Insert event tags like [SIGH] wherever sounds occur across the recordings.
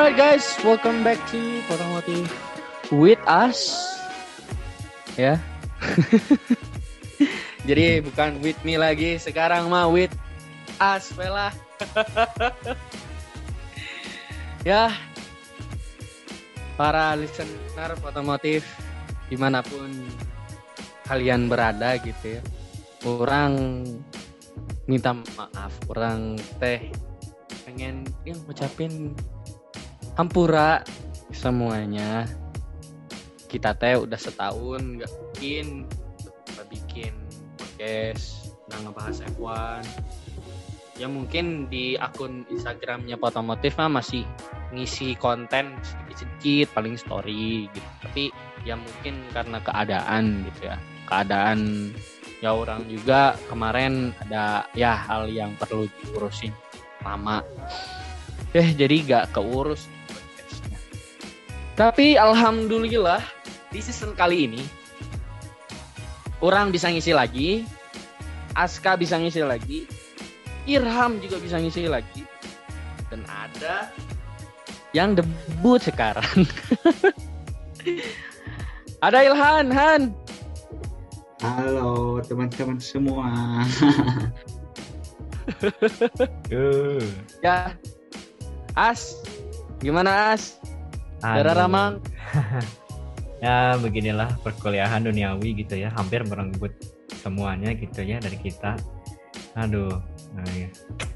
Alright guys, welcome back to Otomotif with us. Ya. [LAUGHS] Jadi bukan with me lagi, sekarang mah with us, Vela. [LAUGHS] ya, para listener otomotif di mana pun kalian berada gitu ya. Orang minta maaf, orang teh pengen yang ngucapin hampura. Semuanya. Kita teh udah setahun nggak bikin nggak bikin podcast nggak ngebahas F1 ya mungkin di akun Instagramnya Potomotif mah masih ngisi konten sedikit-sedikit paling story gitu. Tapi ya mungkin karena keadaan gitu ya. Keadaan ya orang juga kemarin ada ya hal yang perlu diurusin lama. Eh jadi gak keurus tapi alhamdulillah di season kali ini orang bisa ngisi lagi Aska bisa ngisi lagi Irham juga bisa ngisi lagi dan ada yang debut sekarang. [LAUGHS] Ada Ilhan Han. Halo teman-teman semua. [LAUGHS] ya. As gimana As Dara. Ramang [LAUGHS] ya beginilah perkuliahan duniawi gitu ya. Hampir merenggut semuanya gitu ya dari kita. Aduh nah, ya.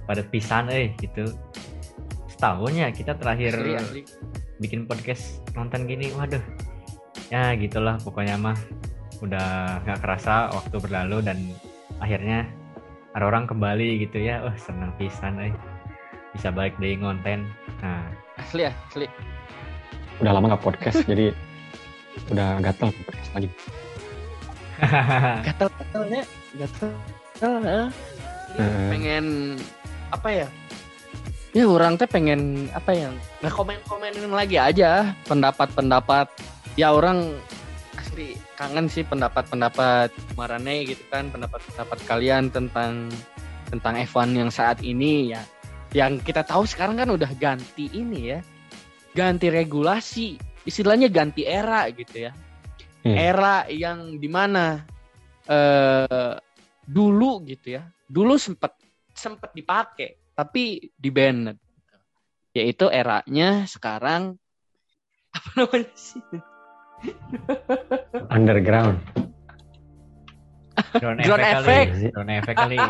pada pisan eh gitu. Setahun ya kita terakhir Asli, asli. bikin podcast nonton gini. Waduh. Ya gitulah pokoknya mah. Udah nggak kerasa waktu berlalu dan akhirnya ada orang kembali gitu ya. Oh senang pisan eh. Bisa balik dari ngonten. Nah. Asli asli udah lama nggak podcast jadi udah gatel podcast lagi. Gatel gatelnya gatel. Eh. pengen apa ya? Ya orang teh pengen apa ya? Nggak komen komenin lagi aja pendapat pendapat ya orang asli kangen sih pendapat pendapat marane gitu kan pendapat pendapat kalian tentang tentang F1 yang saat ini ya. Yang kita tahu sekarang kan udah ganti ini ya ganti regulasi istilahnya ganti era gitu ya. Hmm. era yang di mana eh dulu gitu ya dulu sempet sempet dipakai tapi di banned yaitu eranya sekarang [LAUGHS] apa namanya sih? Underground. Drone, Drone effect, effect. kali. Drone effect. kali [LAUGHS]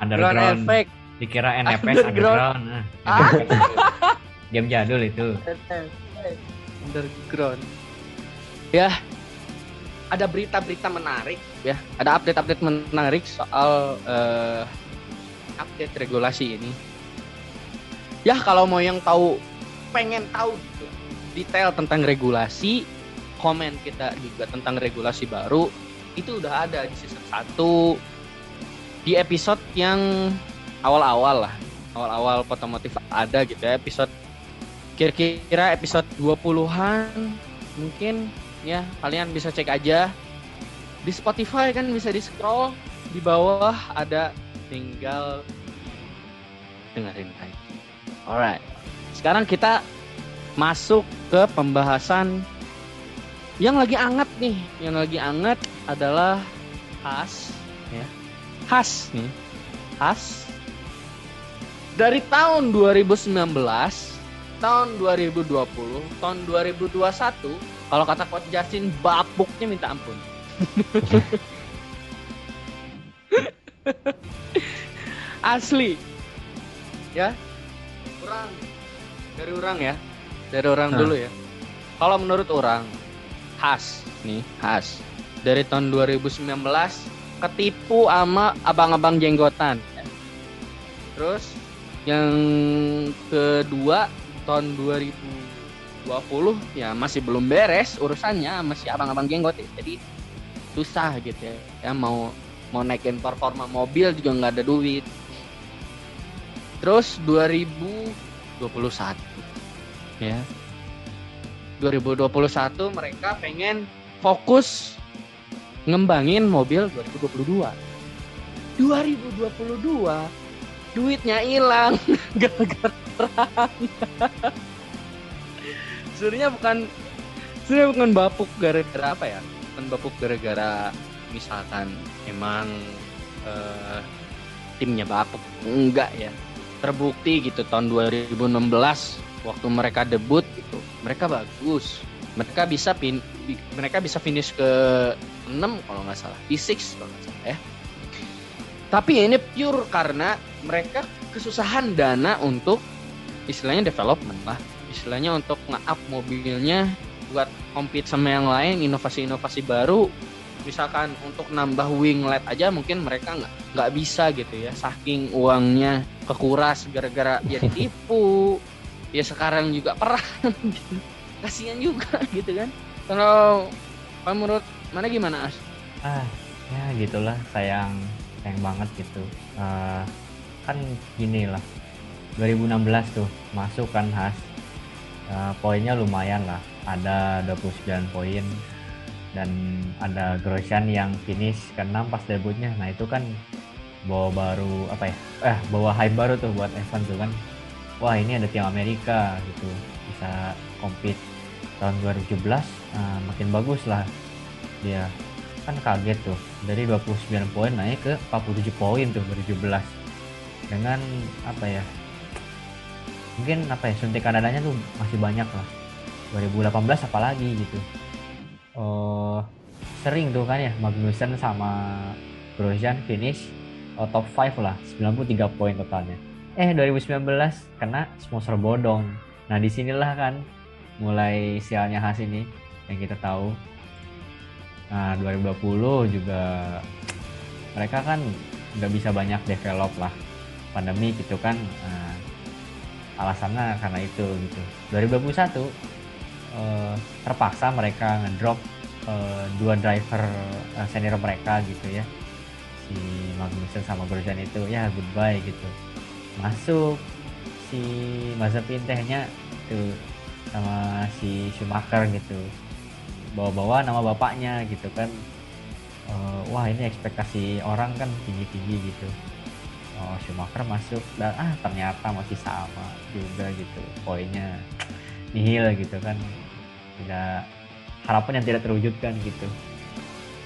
underground. Effect. Dikira NFS Underground. underground, Nah, Ah. [LAUGHS] game jadul itu. Underground. Ya. Ada berita-berita menarik ya. Ada update-update menarik soal eh, update regulasi ini. Ya kalau mau yang tahu pengen tahu gitu detail tentang regulasi komen kita juga tentang regulasi baru itu udah ada di season 1 di episode yang awal-awal lah awal-awal Potomotif ada gitu ya episode kira-kira episode 20-an mungkin ya kalian bisa cek aja di Spotify kan bisa di scroll di bawah ada tinggal dengerin aja. Alright. Sekarang kita masuk ke pembahasan yang lagi anget nih. Yang lagi anget adalah Has ya. Has nih. Has dari tahun 2019 tahun 2020, tahun 2021, kalau kata Coach Justin bapuknya minta ampun. [LAUGHS] Asli. Ya. Orang dari orang ya. Dari orang Hah. dulu ya. Kalau menurut orang khas nih, khas. Dari tahun 2019 ketipu sama abang-abang jenggotan. Terus yang kedua tahun 2020 ya masih belum beres urusannya masih abang-abang jenggot ya. jadi susah gitu ya. ya mau mau naikin performa mobil juga nggak ada duit terus 2021 ya 2021 mereka pengen fokus ngembangin mobil 2022 2022 duitnya hilang [LAUGHS] gara-gara sebenarnya bukan sebenarnya bukan bapuk gara-gara apa ya? Bukan bapuk gara-gara misalkan emang eh, timnya bapuk. Enggak ya. Terbukti gitu tahun 2016 waktu mereka debut gitu mereka bagus mereka bisa pin mereka bisa finish ke 6 kalau nggak salah P6 kalau nggak salah ya. Tapi ini pure karena mereka kesusahan dana untuk istilahnya development lah. Istilahnya untuk nge-up mobilnya buat compete sama yang lain inovasi-inovasi baru. Misalkan untuk nambah winglet aja mungkin mereka nggak nggak bisa gitu ya. Saking uangnya kekuras gara-gara ya ditipu. Ya sekarang juga perang [LAUGHS] gitu. Kasihan juga [LAUGHS] gitu kan. Kalau menurut mana gimana as? Ah ya gitulah sayang sayang banget gitu. Eh, kan gini lah 2016 tuh masuk kan Has? Eh, poinnya lumayan lah ada 29 poin dan ada Grosjean yang finish ke-6 pas debutnya. Nah itu kan bawa baru apa ya eh bawa hype baru tuh buat F1 tuh kan. Wah ini ada tim Amerika gitu bisa compete tahun 2017 eh, makin bagus lah dia kan kaget tuh. Dari 29 poin naik ke 47 poin tuh 2017 dengan apa ya mungkin apa ya suntikan dananya tuh masih banyak lah. 2018 apalagi gitu. Oh sering tuh kan ya Magnussen sama Grosjean finish oh, top 5 lah 93 poin totalnya. Eh 2019 kena sponsor bodong. Nah di sinilah kan mulai sialnya khas ini yang kita tahu. Nah 2020 juga mereka kan nggak bisa banyak develop lah. Pandemi gitu kan nah, alasannya karena itu gitu. 2021 eh, terpaksa mereka ngedrop eh, dua driver eh, senior mereka gitu ya. Si Magnussen sama Grosjean itu ya goodbye gitu. Masuk si Mazepin tehnya tuh sama si Schumacher gitu. Bawa-bawa nama bapaknya gitu kan. Eh, wah ini ekspektasi orang kan tinggi-tinggi gitu. Oh Schumacher masuk dan ah ternyata masih sama juga gitu poinnya. Nihil gitu kan. Tidak harapan yang tidak terwujudkan gitu.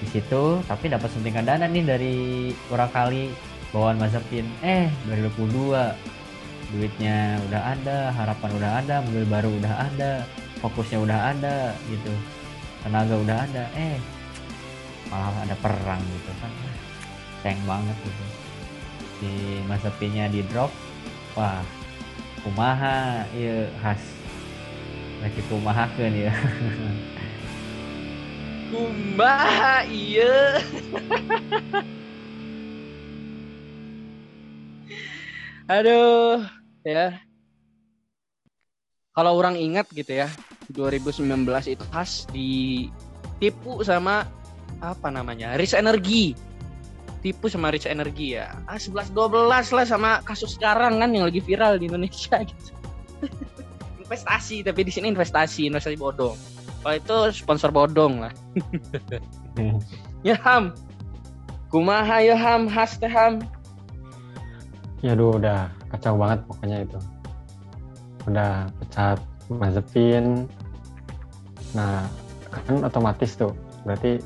Di situ tapi dapat suntikan dana nih dari kurang kali bawaan Mazepin. Eh 2022 duitnya udah ada harapan udah ada mobil baru udah ada fokusnya udah ada gitu. Tenaga udah ada eh malah ada perang gitu kan. Sayang banget gitu. Si Mazepinnya di drop wah kumaha iya khas. Lagi kumaha kan ya [LAUGHS] kumaha iya. [LAUGHS] Aduh ya. Kalau orang ingat gitu ya 2019 itu khas ditipu sama apa namanya Rich Energy. Tipu sama Rich Energy ya. Ah 11 12 lah sama kasus sekarang kan yang lagi viral di Indonesia [LAUGHS] gitu. Investasi tapi di sini investasi investasi bodong. Kalau itu sponsor bodong lah. [LAUGHS] Ya ham. Kumaha ya ham? Has teh ham Ya aduh udah kacau banget pokoknya itu. Udah pecat Mazepin. Nah, kan otomatis tuh. Berarti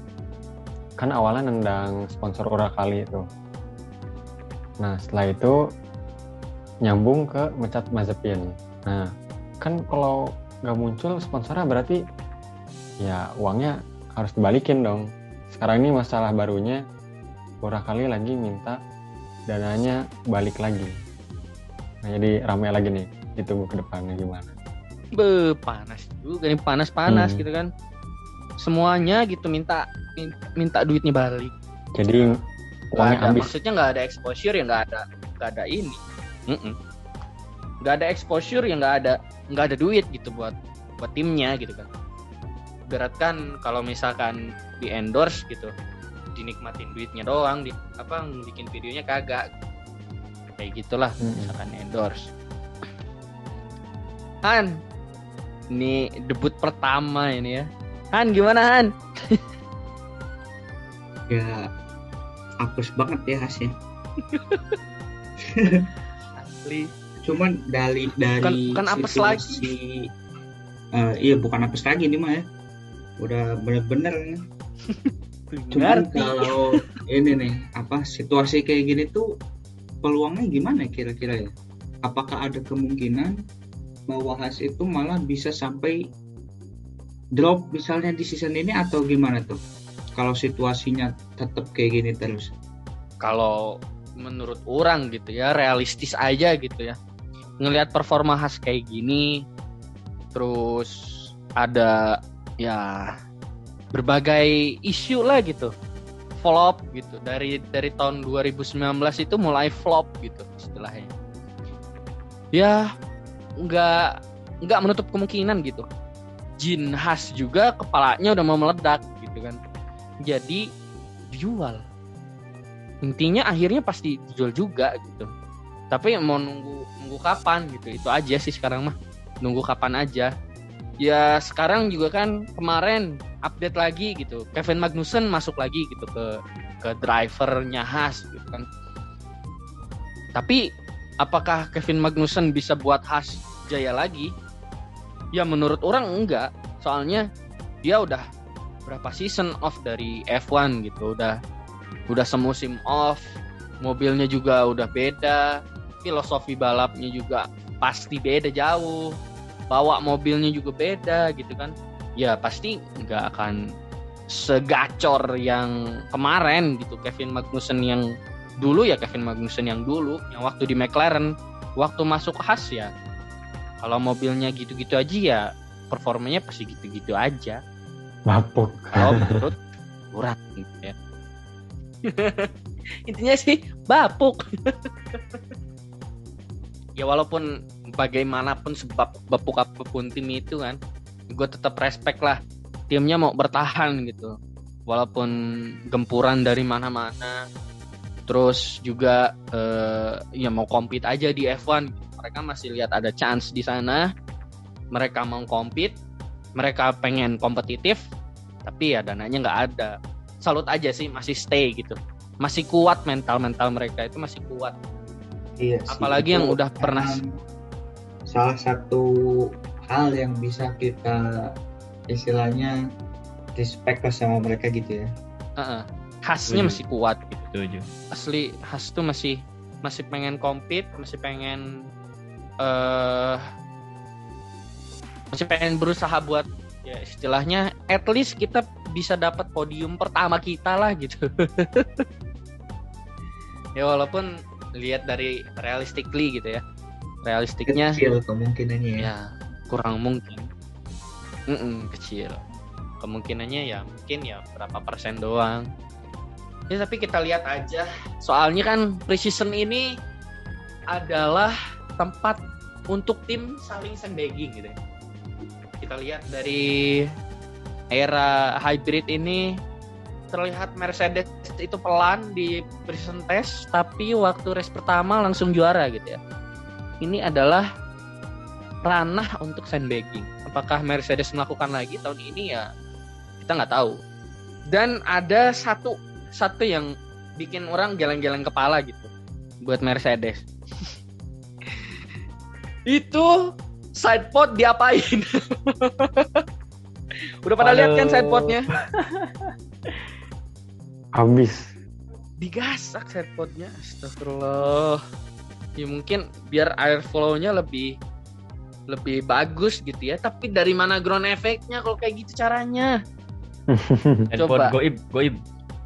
kan awalnya nendang sponsor ora kali itu. Nah, setelah itu nyambung ke mecat Mazepin. Nah, kan kalau nggak muncul sponsornya berarti ya uangnya harus dibalikin dong. Sekarang ini masalah barunya ora kali lagi minta dananya balik lagi. Nah, jadi ramai lagi nih. Ditunggu ke depannya gimana. be panas juga nih panas panas Hmm. gitu kan semuanya gitu minta min- minta duitnya balik Jadi uangnya ada, habis. maksudnya nggak ada exposure ya nggak ada nggak ada ini nggak ada exposure ya nggak ada nggak ada duit gitu buat buat timnya gitu kan berat kan kalau misalkan di endorse gitu dinikmatin duitnya doang di apa bikin videonya kagak. Kayak gitulah Mm-mm. misalkan endorse. Han ini debut pertama ini ya. Han gimana Han? [LAUGHS] Ya apes banget ya khasnya Li. Cuman dari dari kan apes situasi, eh, iya bukan apes lagi nih mah ya. Udah bener-bener [LAUGHS] Cuman Ngerti. kalau ini nih apa situasi kayak gini tuh peluangnya gimana kira-kira ya? Apakah ada kemungkinan bahwa Has itu malah bisa sampai drop misalnya di season ini atau gimana tuh? Kalau situasinya tetap kayak gini terus. kalau menurut orang gitu ya realistis aja gitu ya ngelihat performa khas kayak gini terus ada ya berbagai isu lah gitu. Flop gitu. Dari dari tahun 2019 itu mulai flop gitu istilahnya. Ya nggak nggak menutup kemungkinan gitu. Jin khas juga kepalanya udah mau meledak gitu kan. Jadi jual intinya akhirnya pasti dijual juga gitu. Tapi mau nunggu nunggu kapan gitu. Itu aja sih sekarang mah. Nunggu kapan aja ya sekarang juga kan kemarin update lagi gitu. Kevin Magnussen masuk lagi gitu ke ke drivernya Haas gitu kan. Tapi apakah Kevin Magnussen bisa buat Haas jaya lagi? Ya menurut orang enggak. Soalnya dia udah berapa season off dari F1 gitu. Udah udah semusim off. Mobilnya juga udah beda. Filosofi balapnya juga pasti beda jauh bawa mobilnya juga beda gitu kan. Ya pasti nggak akan segacor yang kemarin gitu. Kevin Magnussen yang dulu ya Kevin Magnussen yang dulu. Yang waktu di McLaren waktu masuk ke Haas ya. Kalau mobilnya gitu-gitu aja ya performanya pasti gitu-gitu aja. Bapuk. kalau [LAUGHS] menurut kurang gitu ya. [LAUGHS] Intinya sih bapuk. Ya walaupun bagaimanapun sebab bapuk apa pun tim itu kan gue tetap respect lah timnya mau bertahan gitu. Walaupun gempuran dari mana-mana terus juga eh, ya mau compete aja di F1 mereka masih lihat ada chance di sana. Mereka mau compete mereka pengen kompetitif tapi ya dananya nggak ada. Salut aja sih masih stay gitu. Masih kuat mental mental mereka itu masih kuat. Iya sih, Apalagi yang udah pernah- salah satu hal yang bisa kita istilahnya respect lah sama mereka gitu ya. Heeh. khasnya masih kuat gitu. Asli khas tuh masih masih pengen compete masih pengen eh masih pengen berusaha buat ya istilahnya at least kita bisa dapat podium pertama kita lah gitu. [LAUGHS] Ya walaupun lihat dari realistically gitu ya realistiknya Kecil kemungkinannya ya. ya kurang mungkin. Mm-mm, kecil. Kemungkinannya ya mungkin ya berapa persen doang. Ya tapi kita lihat aja. Soalnya kan preseason ini adalah tempat untuk tim saling sandbagging gitu ya. kita lihat dari era hybrid ini terlihat Mercedes itu pelan di preseason test tapi waktu race pertama langsung juara gitu ya ini adalah ranah untuk sandbagging. Apakah Mercedes melakukan lagi tahun ini ya kita nggak tahu. Dan ada satu satu yang bikin orang geleng-geleng kepala gitu buat Mercedes. [LAUGHS] Itu sidepod diapain? [LAUGHS] Udah pada lihat kan Aduh. sidepodnya? Habis. Digasak sidepodnya, astagfirullah. Ya mungkin biar airflow-nya lebih lebih bagus gitu ya. Tapi dari mana ground effect-nya kalau kayak gitu caranya? [LAUGHS] Handphone Coba. goib, goib.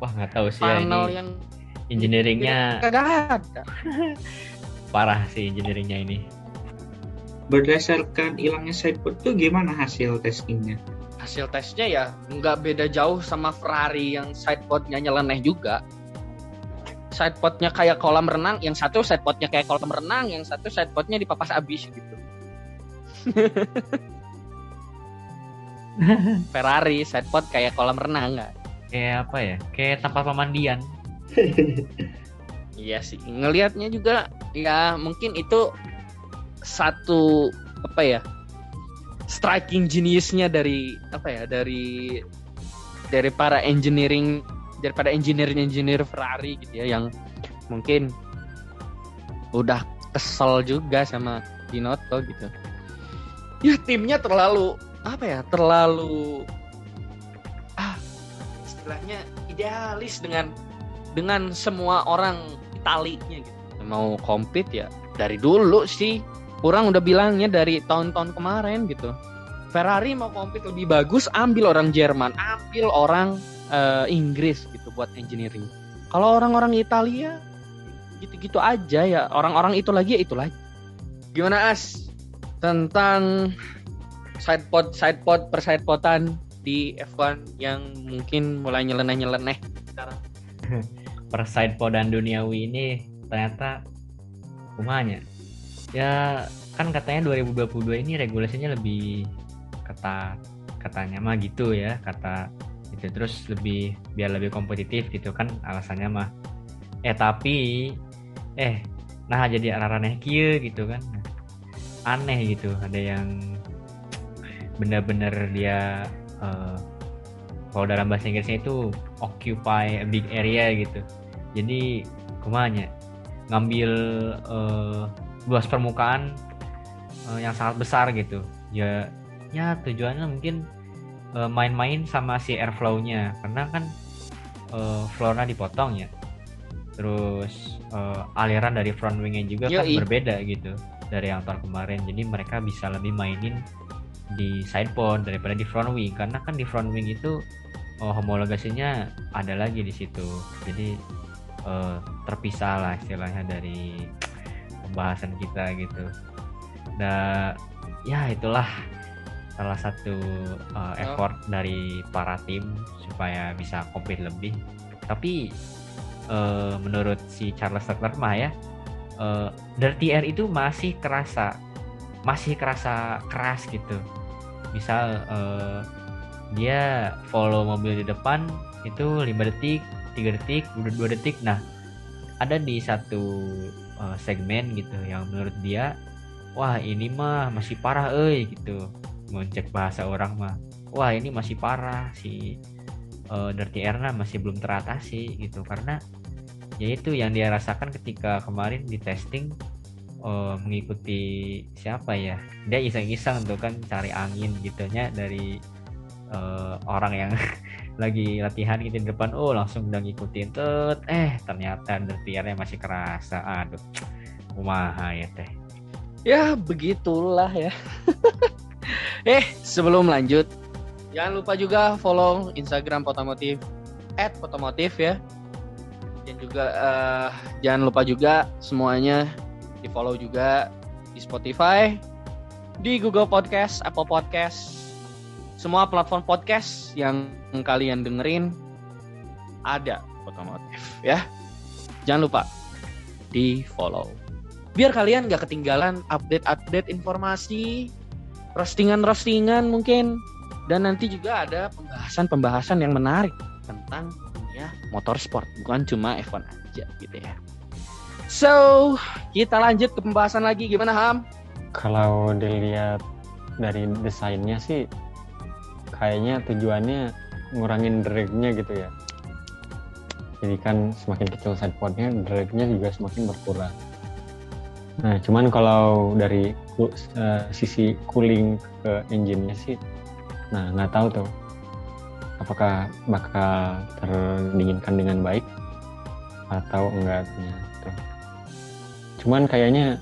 Wah nggak tahu sih ya Panel ini yang engineeringnya kagak ada. [LAUGHS] parah sih engineeringnya ini. Berdasarkan hilangnya sidepod tuh gimana hasil testingnya? Hasil tesnya ya nggak beda jauh sama Ferrari yang sidepodnya nyeleneh juga. Sidepodnya kayak kolam renang, yang satu sidepodnya kayak kolam renang, yang satu sidepodnya dipapas abis gitu. [LAUGHS] Ferrari sidepod kayak kolam renang nggak? Kayak apa ya? Kayak tempat pemandian. [LAUGHS] Iya sih, ngelihatnya juga ya mungkin itu satu apa ya striking geniusnya dari apa ya dari dari para engineering daripada engineer engineer Ferrari gitu ya yang mungkin udah kesel juga sama Binotto gitu. Ya timnya terlalu apa ya terlalu ah istilahnya idealis dengan dengan semua orang Italinya gitu. Mau compete ya dari dulu sih kurang udah bilangnya dari tahun-tahun kemarin gitu. Ferrari mau compete lebih bagus ambil orang Jerman ambil orang eh, Inggris gitu buat engineering. Kalau orang-orang Italia gitu-gitu aja ya. Orang-orang itu lagi ya itu lagi. Gimana as? Tentang side pod side pod per side potan di F1 yang mungkin mulai nyeleneh-nyeleneh sekarang. [LAUGHS] Per side podan duniawi ini ternyata rumahnya. Ya kan katanya 2022 ini regulasinya lebih ketat. Katanya mah gitu ya kata itu terus lebih biar lebih kompetitif gitu kan alasannya mah. Eh tapi eh nah jadi arah-arah kieu gitu kan. Aneh gitu ada yang benar-benar dia eh, kalau dalam bahasa Inggrisnya itu occupy a big area gitu. Jadi kumanya ngambil eh, luas permukaan eh, yang sangat besar gitu. Ya ya tujuannya mungkin main-main sama si airflow-nya. Karena kan eh, floor-nya dipotong ya. Terus eh, aliran dari front wing-nya juga kan Yoi. berbeda gitu dari yang tahun kemarin. Jadi mereka bisa lebih mainin di side pod daripada di front wing. Karena kan di front wing itu oh, homologasinya ada lagi di situ. Jadi eh, terpisah lah istilahnya dari pembahasan kita gitu. Nah ya itulah salah satu eh, effort dari para tim supaya bisa compete lebih. Tapi eh, menurut si Charles Leclerc mah ya eh, dirty air itu masih kerasa masih kerasa keras gitu. Misal eh, dia follow mobil di depan itu 5 detik 3 detik udah 2 detik. Nah ada di satu eh, segmen gitu yang menurut dia wah ini mah masih parah euy gitu ngecek bahasa orang mah wah ini masih parah si eh, dirty air masih belum teratasi gitu. Karena yaitu yang dia rasakan ketika kemarin di testing eh, mengikuti siapa ya dia iseng-iseng tuh kan cari angin gitunya dari eh, orang yang [LAUGHS] lagi latihan gitu di depan. Oh langsung udah ngikutin tut eh ternyata dirty masih kerasa. Aduh kumaha ya teh. Ya begitulah ya [LAUGHS] eh sebelum lanjut jangan lupa juga follow Instagram Potomotif at Potomotif ya. Dan juga eh, jangan lupa juga semuanya di follow juga di Spotify di Google Podcast Apple Podcast semua platform podcast yang kalian dengerin ada Potomotif ya. Jangan lupa di follow. Biar kalian gak ketinggalan update-update informasi roastingan-roastingan mungkin. Dan nanti juga ada pembahasan-pembahasan yang menarik tentang dunia motorsport. Bukan cuma F1 aja gitu ya. So kita lanjut ke pembahasan lagi. Gimana Ham? Kalau dilihat dari desainnya sih kayaknya tujuannya ngurangin dragnya gitu ya. Jadi kan semakin kecil sidepodnya, dragnya juga semakin berkurang. Nah, cuman kalau dari eh, sisi cooling ke engine-nya sih, nah nggak tahu tuh apakah bakal terdinginkan dengan baik atau enggaknya tuh. Cuman kayaknya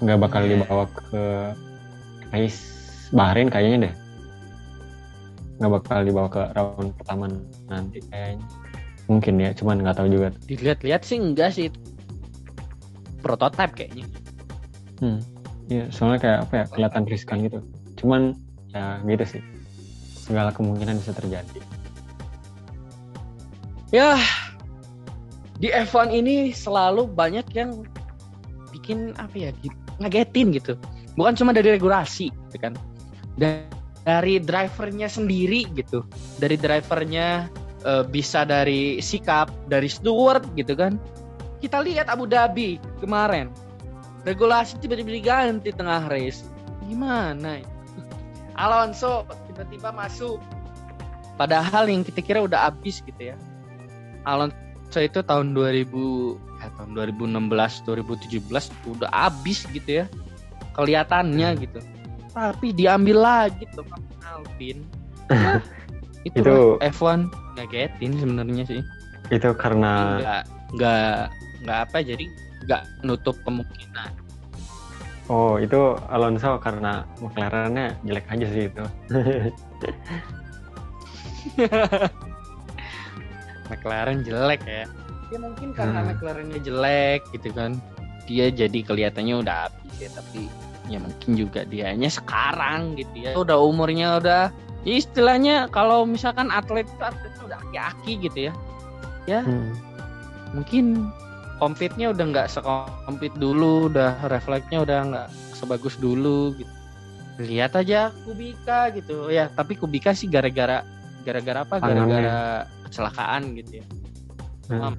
nggak bakal dibawa ke race Bahrain kayaknya deh. Nggak bakal dibawa ke round pertama nanti kayaknya. Mungkin ya cuman nggak tahu juga. Dilihat-lihat sih enggak sih. Prototype kayaknya. Hmm. Ya soalnya kayak apa ya kelihatan riskan gitu. Cuman ya gitu sih. Segala kemungkinan bisa terjadi. Ya di F1 ini selalu banyak yang bikin apa ya ngagetin gitu. Bukan cuma dari regulasi gitu kan. Dan dari drivernya sendiri gitu. Dari drivernya eh, bisa dari sikap dari steward gitu kan. Kita lihat Abu Dhabi kemarin regulasi tiba-tiba diganti tengah race. Gimana ya? [LAUGHS] Alonso tiba-tiba masuk. Padahal yang kita kira udah habis gitu ya. Alonso itu tahun 2000 ya, tahun 2016 2017 udah habis gitu ya. Kelihatannya Hmm. gitu. Tapi diambil lagi tuh sama Alvin. Nah, [LAUGHS] itu, Itu- F1 ngagetin sebenarnya sih. Itu karena nggak nggak nggak apa jadi nggak nutup kemungkinan. Oh itu Alonso karena McLaren-nya jelek aja sih itu. [LAUGHS] McLaren jelek ya. Ya mungkin karena Hmm. McLarennya jelek gitu kan. Dia jadi kelihatannya udah habis ya tapi ya mungkin juga dianya sekarang gitu ya. Udah umurnya udah ya istilahnya kalau misalkan atlet itu atletnya udah aki-aki gitu ya. Ya Hmm. mungkin compete-nya udah nggak sekompet dulu udah refleksnya udah nggak sebagus dulu gitu. Lihat aja Kubika gitu. Ya tapi Kubika sih gara-gara gara-gara apa? Gara-gara kecelakaan gitu ya. Hmm. Heeh.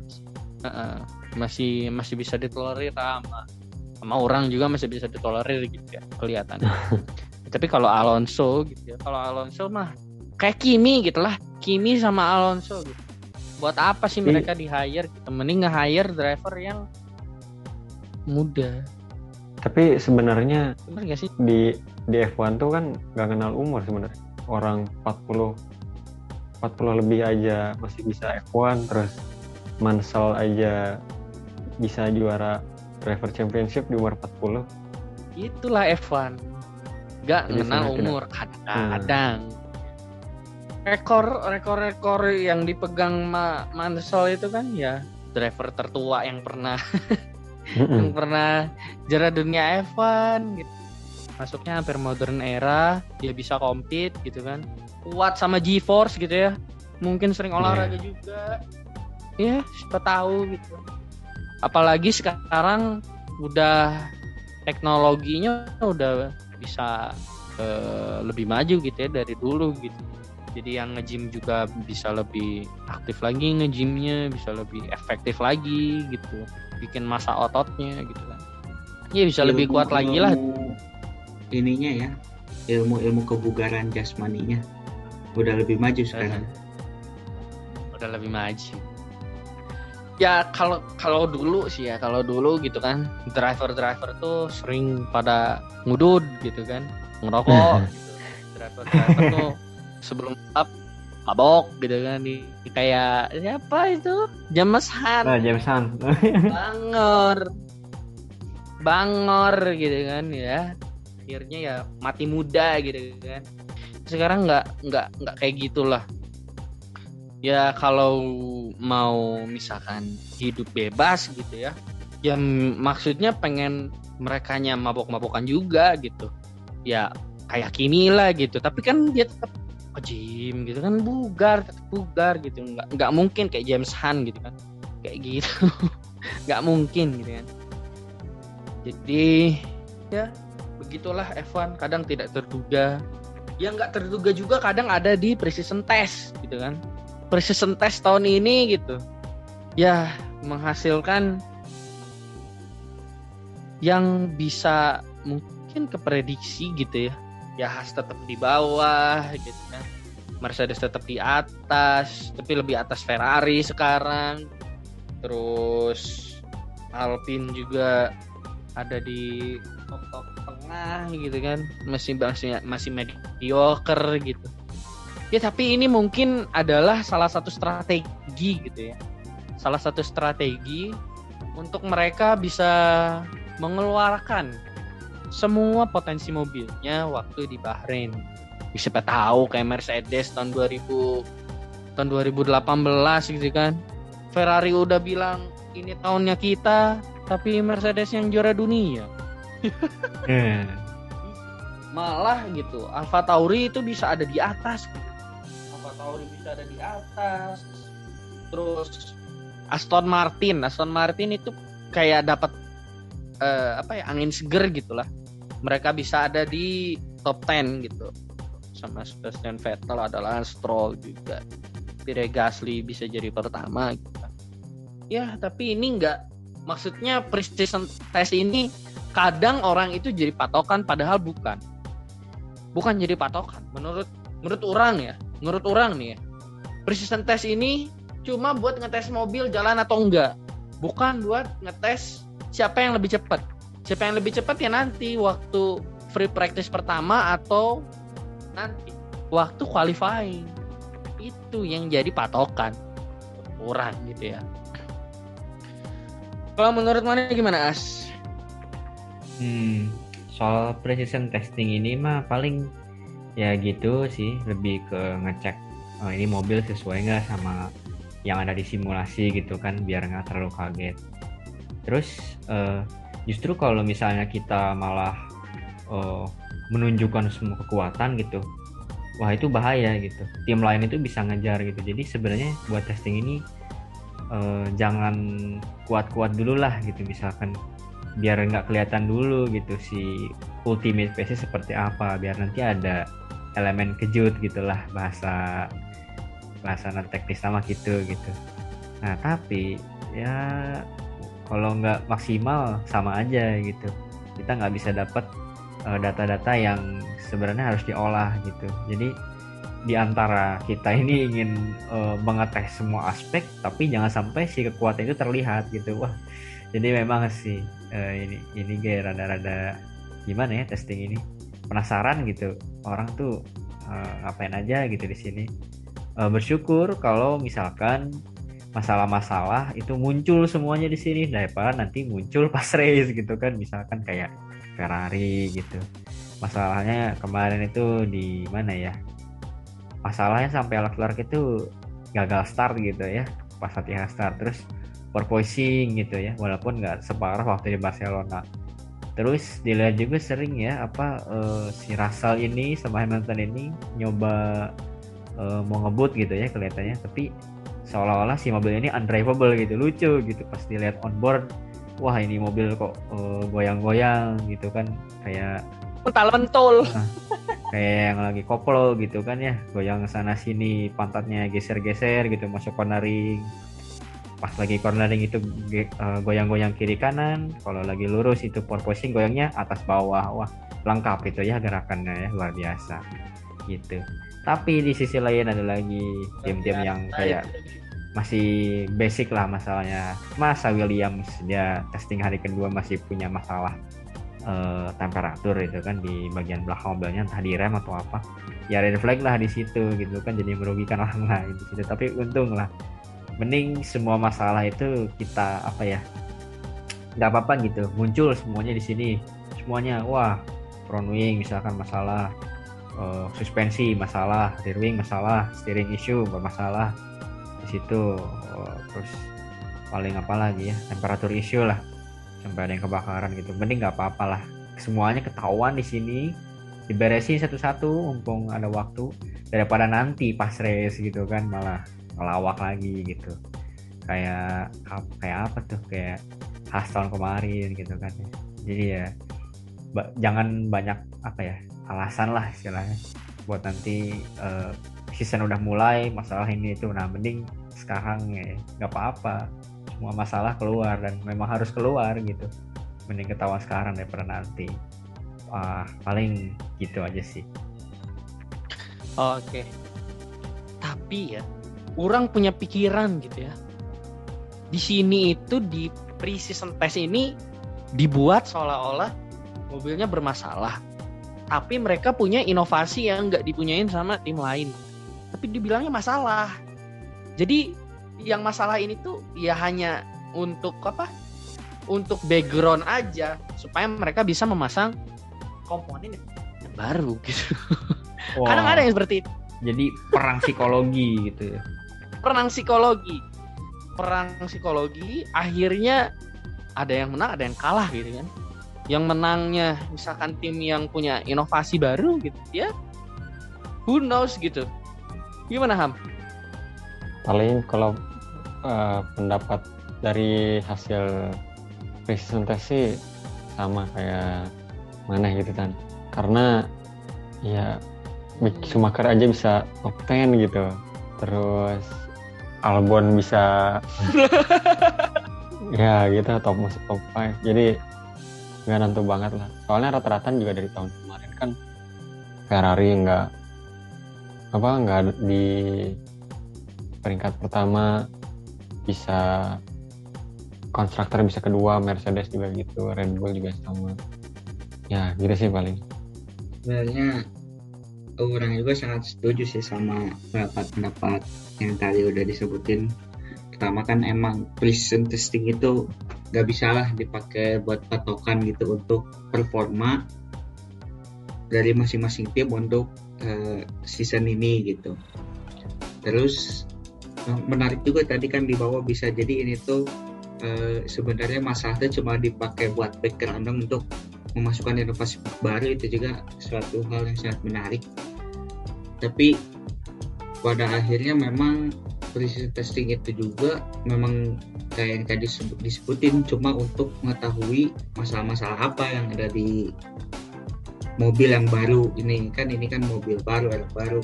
Heeh. masih masih bisa ditolerir sama sama orang juga masih bisa ditolerir gitu ya kelihatan [LAUGHS] tapi kalau Alonso gitu ya kalau Alonso mah kayak Kimi gitu lah Kimi sama Alonso gitu buat apa sih mereka di hire gitu? Mending nge-hire driver yang muda. Tapi sebenarnya bener gak sih? di di F1 tuh kan nggak kenal umur sebenarnya. Orang 40 40 lebih aja masih bisa F1 terus Mansell aja bisa juara driver championship di umur 40 itulah F1 nggak Jadi mengenal sangat tidak- umur kadang-kadang rekor rekor rekor yang dipegang Ma Mansell itu kan ya driver tertua yang pernah [LAUGHS] yang Mm-mm. pernah juara dunia F1 gitu. Masuknya hampir modern era dia bisa compete gitu kan. Kuat sama G-Force gitu ya. Mungkin sering olahraga juga. Ya siapa tahu gitu. Apalagi sekarang udah teknologinya udah bisa eh, lebih maju gitu ya dari dulu gitu jadi yang nge-gym juga bisa lebih aktif lagi nge-gymnya bisa lebih efektif lagi gitu. Bikin masa ototnya gitu kan. Ya bisa lebih Ilmu- kuat lagi lah. ilmu ininya ya. Ilmu ilmu kebugaran jasmaninya. Udah lebih maju sekarang. Udah lebih maju. Ya kalau kalau dulu sih ya kalau dulu gitu kan driver driver tuh sering pada ngudud gitu kan ngerokok [LAUGHS] gitu. Driver driver tuh sebelum up mabok gitu kan. Di kayak siapa itu? James Hunt. Ah, James Hunt. [LAUGHS] bangor. Bangor gitu kan ya. Akhirnya ya mati muda gitu kan. Sekarang nggak nggak nggak kayak gitulah. Ya kalau mau misalkan hidup bebas gitu ya. Ya maksudnya pengen merekanya mabok-mabokan juga gitu. Ya kayak Kimi lah gitu. Tapi kan dia tetap gym gitu kan bugar bugar gitu. Nggak nggak mungkin kayak James Hunt gitu kan. Kayak gitu. [LAUGHS] Nggak mungkin gitu kan. Jadi ya begitulah F1 kadang tidak terduga. Ya nggak terduga juga kadang ada di precision test gitu kan. Precision test tahun ini gitu. Ya menghasilkan yang bisa mungkin keprediksi gitu ya ya Haas tetap di bawah gitu kan. Mercedes tetap di atas tapi lebih atas Ferrari sekarang. Terus Alpine juga ada di top top tengah gitu kan. Masih masih masih mediocre gitu. Ya tapi ini mungkin adalah salah satu strategi gitu ya. Salah satu strategi untuk mereka bisa mengeluarkan semua potensi mobilnya waktu di Bahrain. Siapa tahu kayak Mercedes tahun 2000 tahun 2018 gitu kan. Ferrari udah bilang ini tahunnya kita tapi Mercedes yang juara dunia. Eh, [LAUGHS] malah gitu Alfa Tauri itu bisa ada di atas. Alfa Tauri bisa ada di atas. Terus Aston Martin Aston Martin itu kayak dapat eh, apa ya angin seger gitulah mereka bisa ada di top 10 gitu. Sama Sebastian Vettel adalah Stroll juga. Pierre Gasly bisa jadi pertama gitu. Ya tapi ini enggak maksudnya precision test ini kadang orang itu jadi patokan padahal bukan. Bukan jadi patokan menurut menurut orang ya. Menurut orang nih ya. Precision test ini cuma buat ngetes mobil jalan atau enggak. Bukan buat ngetes siapa yang lebih cepat siapa yang lebih cepat ya nanti waktu free practice pertama atau nanti waktu qualifying. Itu yang jadi patokan. Ukuran gitu ya. Kalau menurut mana gimana as? Hmm, soal precision testing ini mah paling ya gitu sih, lebih ke ngecek oh, ini mobil sesuai nggak sama yang ada di simulasi gitu kan, biar nggak terlalu kaget. Terus eh, justru kalau misalnya kita malah eh, menunjukkan semua kekuatan gitu, wah itu bahaya gitu. Tim lain itu bisa ngejar gitu. Jadi sebenarnya buat testing ini eh, jangan kuat-kuat dulu lah gitu, misalkan biar nggak kelihatan dulu gitu si ultimate PC seperti apa biar nanti ada elemen kejut gitulah bahasa bahasa non teknis sama gitu gitu nah tapi ya kalau nggak maksimal sama aja gitu. Kita nggak bisa dapat uh, data-data yang sebenarnya harus diolah gitu. Jadi di antara kita ini ingin uh, mengetes semua aspek tapi jangan sampai si kekuatan itu terlihat gitu. Wah jadi memang sih uh, ini ini kayak rada-rada gimana ya testing ini? Penasaran gitu. Orang tuh uh, ngapain aja gitu di sini. Uh, bersyukur kalau misalkan masalah-masalah itu muncul semuanya di sini. Daripada nanti muncul pas [LAUGHS] race gitu kan. Misalkan kayak Ferrari gitu. Masalahnya kemarin itu di mana ya? Masalahnya sampai Leclerc itu gagal start gitu ya. Pas latihan start. Terus porpoising gitu ya. Walaupun nggak separah waktu di Barcelona. Terus dilihat juga sering ya apa uh, si Russell ini sama Hamilton ini nyoba uh, mau ngebut gitu ya kelihatannya. Tapi seolah-olah si mobil ini undrivable gitu lucu gitu. Pas dilihat on board wah ini mobil kok uh, goyang-goyang gitu kan kayak mental-mentul [LAUGHS] nah, kayak yang lagi koplo gitu kan ya goyang sana sini pantatnya geser-geser gitu masuk cornering. Pas lagi cornering itu goyang-goyang kiri kanan kalau lagi lurus itu porpoising goyangnya atas bawah. Wah lengkap itu ya gerakannya ya luar biasa gitu. Tapi di sisi lain ada lagi tim-tim yang kayak masih basic lah masalahnya. Masa Williams dia testing hari kedua masih punya masalah uh, temperatur itu kan di bagian belakang mobilnya entah di rem atau apa. Ya red flag lah di situ gitu kan jadi merugikan [LAUGHS] orang lain di situ. Tapi untung lah. Mending semua masalah itu kita apa ya nggak apa-apa gitu. Muncul semuanya di sini. Semuanya wah front wing misalkan masalah uh, suspensi masalah rear wing masalah steering issue bermasalah situ. Uh, terus paling apa lagi ya temperatur issue lah. Sampai ada yang kebakaran gitu. Mending nggak apa-apa lah. Semuanya ketahuan di sini. Diberesin satu-satu mumpung ada waktu. Daripada nanti pas race gitu kan malah ngelawak lagi gitu. Kayak kayak apa tuh? Kayak khas tahun kemarin gitu kan. Jadi ya ba jangan banyak apa ya alasan lah istilahnya. Buat nanti uh, season udah mulai masalah ini itu. Nah mending sekarang ya nggak apa-apa semua masalah keluar dan memang harus keluar gitu mending ketahuan sekarang daripada nanti wah paling gitu aja sih oke tapi ya orang punya pikiran gitu ya. Di sini itu di pre-season test ini dibuat seolah-olah mobilnya bermasalah. Tapi mereka punya inovasi yang nggak dipunyain sama tim lain. Tapi dibilangnya masalah. Jadi yang masalah ini tuh ya hanya untuk apa? Untuk background aja supaya mereka bisa memasang komponen yang baru [LAUGHS] gitu. Wow. Kadang ada yang seperti itu. Jadi perang psikologi [LAUGHS] gitu ya perang psikologi perang psikologi akhirnya ada yang menang ada yang kalah gitu kan yang menangnya misalkan tim yang punya inovasi baru gitu ya who knows gitu gimana Ham paling kalau uh, pendapat dari hasil presentasi sama kayak mana gitu kan. Karena ya Mick Schumacher aja bisa top 10 gitu. Terus Albon bisa [LAUGHS] ya gitu top masuk top 5 jadi nggak nentu banget lah. Soalnya rata-rata juga dari tahun kemarin kan Ferrari nggak apa nggak di peringkat pertama bisa konstruktor bisa kedua Mercedes juga gitu Red Bull juga sama. Ya gitu sih paling. Sebenarnya orang juga sangat setuju sih sama pendapat-pendapat yang tadi udah disebutin. Pertama kan emang precision testing itu gak bisa lah dipakai buat patokan gitu untuk performa dari masing-masing tim untuk uh, season ini gitu. Terus menarik juga tadi kan di bawah bisa jadi ini tuh uh, sebenarnya masalahnya cuma dipakai buat background untuk memasukkan inovasi baru. Itu juga suatu hal yang sangat menarik. Tapi pada akhirnya memang precision testing itu juga memang kayak yang tadi disebutin cuma untuk mengetahui masalah-masalah apa yang ada di mobil yang baru ini. Kan ini kan mobil baru baru.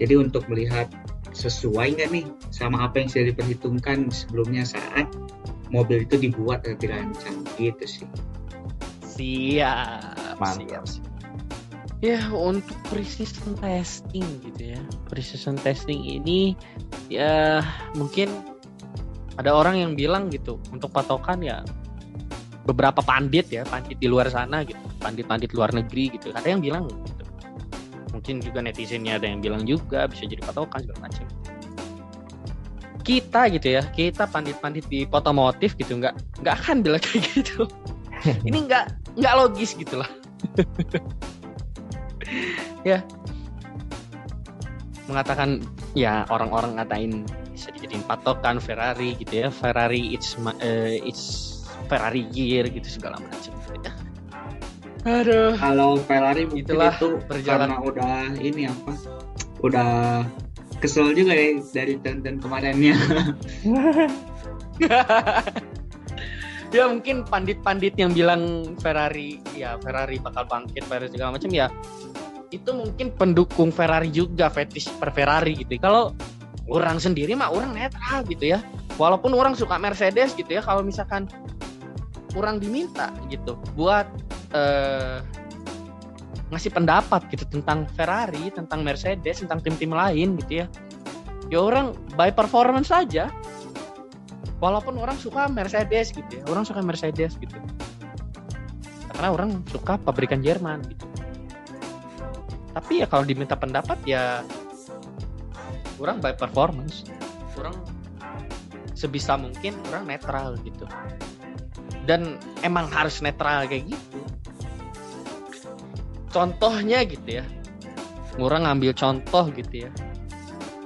Jadi untuk melihat sesuai nggak nih sama apa yang sudah diperhitungkan sebelumnya saat mobil itu dibuat dan dirancang gitu sih siap Mantap. siap, siap. ya untuk precision testing gitu ya precision testing ini ya mungkin ada orang yang bilang gitu untuk patokan ya beberapa pandit ya pandit di luar sana gitu pandit-pandit luar negeri gitu ada yang bilang mungkin juga netizennya ada yang bilang juga bisa jadi patokan segala macam. Kita gitu ya kita pandit-pandit di otomotif gitu nggak nggak akan bilang kayak gitu. [LAUGHS] Ini nggak nggak logis gitu lah. [LAUGHS] Ya. Mengatakan ya orang-orang ngatain bisa dijadiin patokan Ferrari gitu ya. Ferrari it's eh, it's Ferrari gear gitu segala macam. Aduh. Kalau Ferrari mungkin Itulah itu perjalanan. karena udah ini apa udah kesel juga ya dari tahun-tahun kemarinnya. [LAUGHS] Ya mungkin pandit-pandit yang bilang Ferrari ya Ferrari bakal bangkit Ferrari segala macam ya itu mungkin pendukung Ferrari juga fetish per Ferrari gitu kalau orang sendiri mah orang netral gitu ya. Walaupun orang suka Mercedes gitu ya kalau misalkan orang diminta gitu buat eh, ngasih pendapat gitu tentang Ferrari tentang Mercedes tentang tim-tim lain gitu ya. Ya orang by performance saja. Walaupun orang suka Mercedes gitu ya orang suka Mercedes gitu. Karena orang suka pabrikan Jerman gitu. Tapi ya kalau diminta pendapat ya orang by performance. Orang sebisa mungkin orang netral gitu dan emang harus netral kayak gitu contohnya gitu ya orang ngambil contoh gitu ya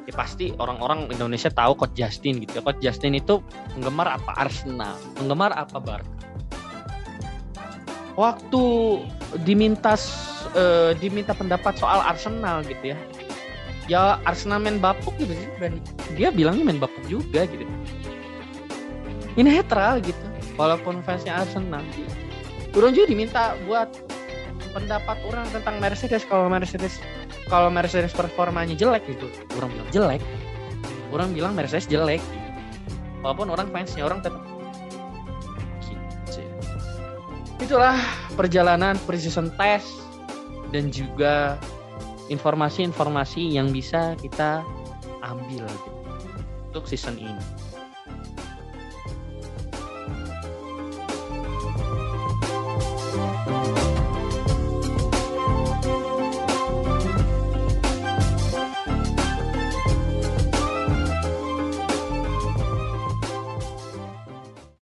ya pasti orang-orang Indonesia tahu Coach Justin gitu ya. Coach Justin itu penggemar apa Arsenal, penggemar apa Barca. Waktu diminta eh, diminta pendapat soal Arsenal gitu ya. Ya Arsenal main bapuk gitu sih berani. Dia bilangnya main bapuk juga gitu. Ini netral gitu. Walaupun fansnya Arsenal. Orang juga diminta buat pendapat orang tentang Mercedes kalau Mercedes kalau Mercedes performanya jelek gitu. Orang bilang jelek. Orang bilang Mercedes jelek. Walaupun orang fansnya orang tetap itulah perjalanan precision test dan juga informasi-informasi yang bisa kita ambil gitu, untuk season ini